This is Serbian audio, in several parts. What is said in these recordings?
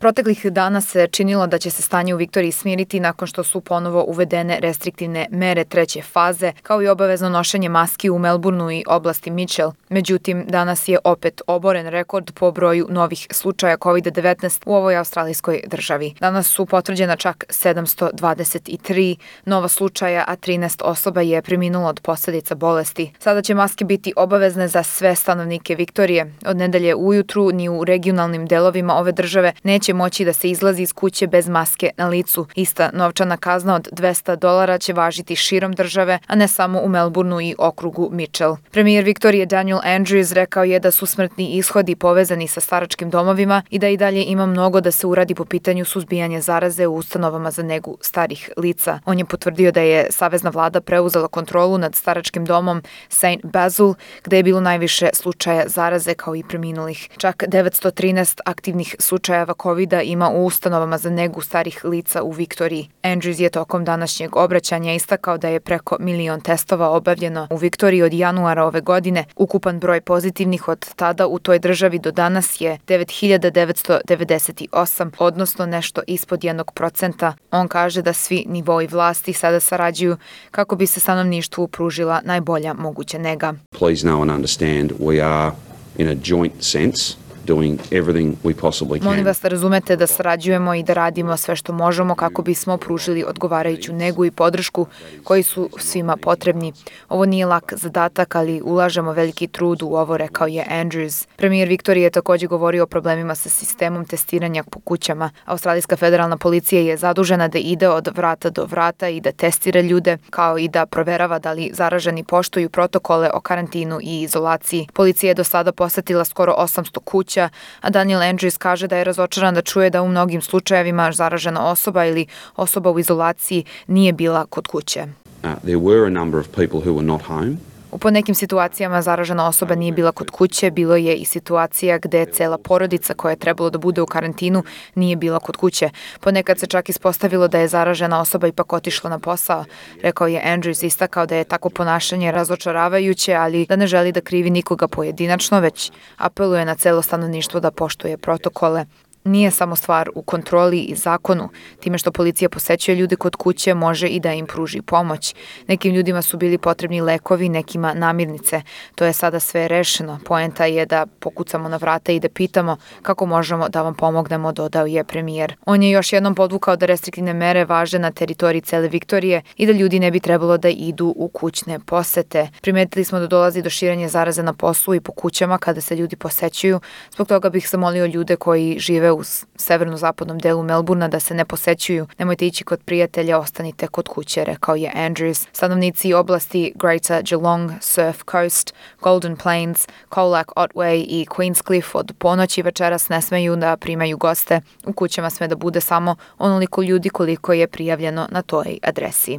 Proteklih dana se činilo da će se stanje u Viktoriji smiriti nakon što su ponovo uvedene restriktivne mere treće faze, kao i obavezno nošenje maski u Melbourneu i oblasti Mitchell. Međutim, danas je opet oboren rekord po broju novih slučaja COVID-19 u ovoj australijskoj državi. Danas su potvrđena čak 723 nova slučaja, a 13 osoba je preminulo od posledica bolesti. Sada će maske biti obavezne za sve stanovnike Viktorije. Od nedelje ujutru ni u regionalnim delovima ove države neće neće moći da se izlazi iz kuće bez maske na licu. Ista novčana kazna od 200 dolara će važiti širom države, a ne samo u Melbourneu i okrugu Mitchell. Premijer Viktorije Daniel Andrews rekao je da su smrtni ishodi povezani sa staračkim domovima i da i dalje ima mnogo da se uradi po pitanju suzbijanja zaraze u ustanovama za negu starih lica. On je potvrdio da je Savezna vlada preuzela kontrolu nad staračkim domom St. Basil, gde je bilo najviše slučaja zaraze kao i preminulih. Čak 913 aktivnih slučajeva COVID COVID-a ima u ustanovama za negu starih lica u Viktoriji. Andrews je tokom današnjeg obraćanja istakao da je preko milion testova obavljeno u Viktoriji od januara ove godine. Ukupan broj pozitivnih od tada u toj državi do danas je 9998, odnosno nešto ispod jednog procenta. On kaže da svi nivoi vlasti sada sarađuju kako bi se stanovništvu pružila najbolja moguća nega. Please know and understand we are in a joint sense doing everything we possibly can. Molim vas da razumete da sarađujemo i da radimo sve što možemo kako bismo pružili odgovarajuću negu i podršku koji su svima potrebni. Ovo nije lak zadatak, ali ulažemo veliki trud u ovo, rekao je Andrews. Premijer Viktorije je takođe govorio o problemima sa sistemom testiranja po kućama. Australijska federalna policija je zadužena da ide od vrata do vrata i da testira ljude, kao i da proverava da li zaraženi poštuju protokole o karantinu i izolaciji. Policija je do sada posetila skoro 800 kuća kuća, a Daniel Andrews kaže da je razočaran da čuje da u mnogim slučajevima zaražena osoba ili osoba u izolaciji nije bila kod kuće. Uh, there were a number of people who were not home. U po nekim situacijama zaražena osoba nije bila kod kuće, bilo je i situacija gde cela porodica koja je trebalo da bude u karantinu nije bila kod kuće. Ponekad se čak ispostavilo da je zaražena osoba ipak otišla na posao. Rekao je Andrews istakao da je tako ponašanje razočaravajuće, ali da ne želi da krivi nikoga pojedinačno, već apeluje na celo stanovništvo da poštuje protokole nije samo stvar u kontroli i zakonu. Time što policija posećuje ljude kod kuće može i da im pruži pomoć. Nekim ljudima su bili potrebni lekovi, nekima namirnice. To je sada sve rešeno. Poenta je da pokucamo na vrata i da pitamo kako možemo da vam pomognemo, dodao je premijer. On je još jednom podvukao da restriktivne mere važe na teritoriji cele Viktorije i da ljudi ne bi trebalo da idu u kućne posete. Primetili smo da dolazi do širenja zaraze na poslu i po kućama kada se ljudi posećuju. Zbog toga bih zamolio ljude koji u severno-zapadnom delu Melburna da se ne posećuju. Nemojte ići kod prijatelja, ostanite kod kuće, rekao je Andrews. Stanovnici oblasti Greater Geelong, Surf Coast, Golden Plains, Colac, Otway i Queenscliff od ponoći večeras ne smeju da primaju goste. U kućama sme da bude samo onoliko ljudi koliko je prijavljeno na toj adresi.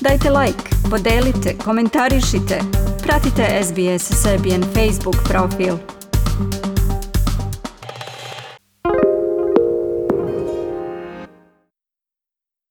Dajte like, podelite, komentarišite. Pratite SBS Serbian Facebook profil.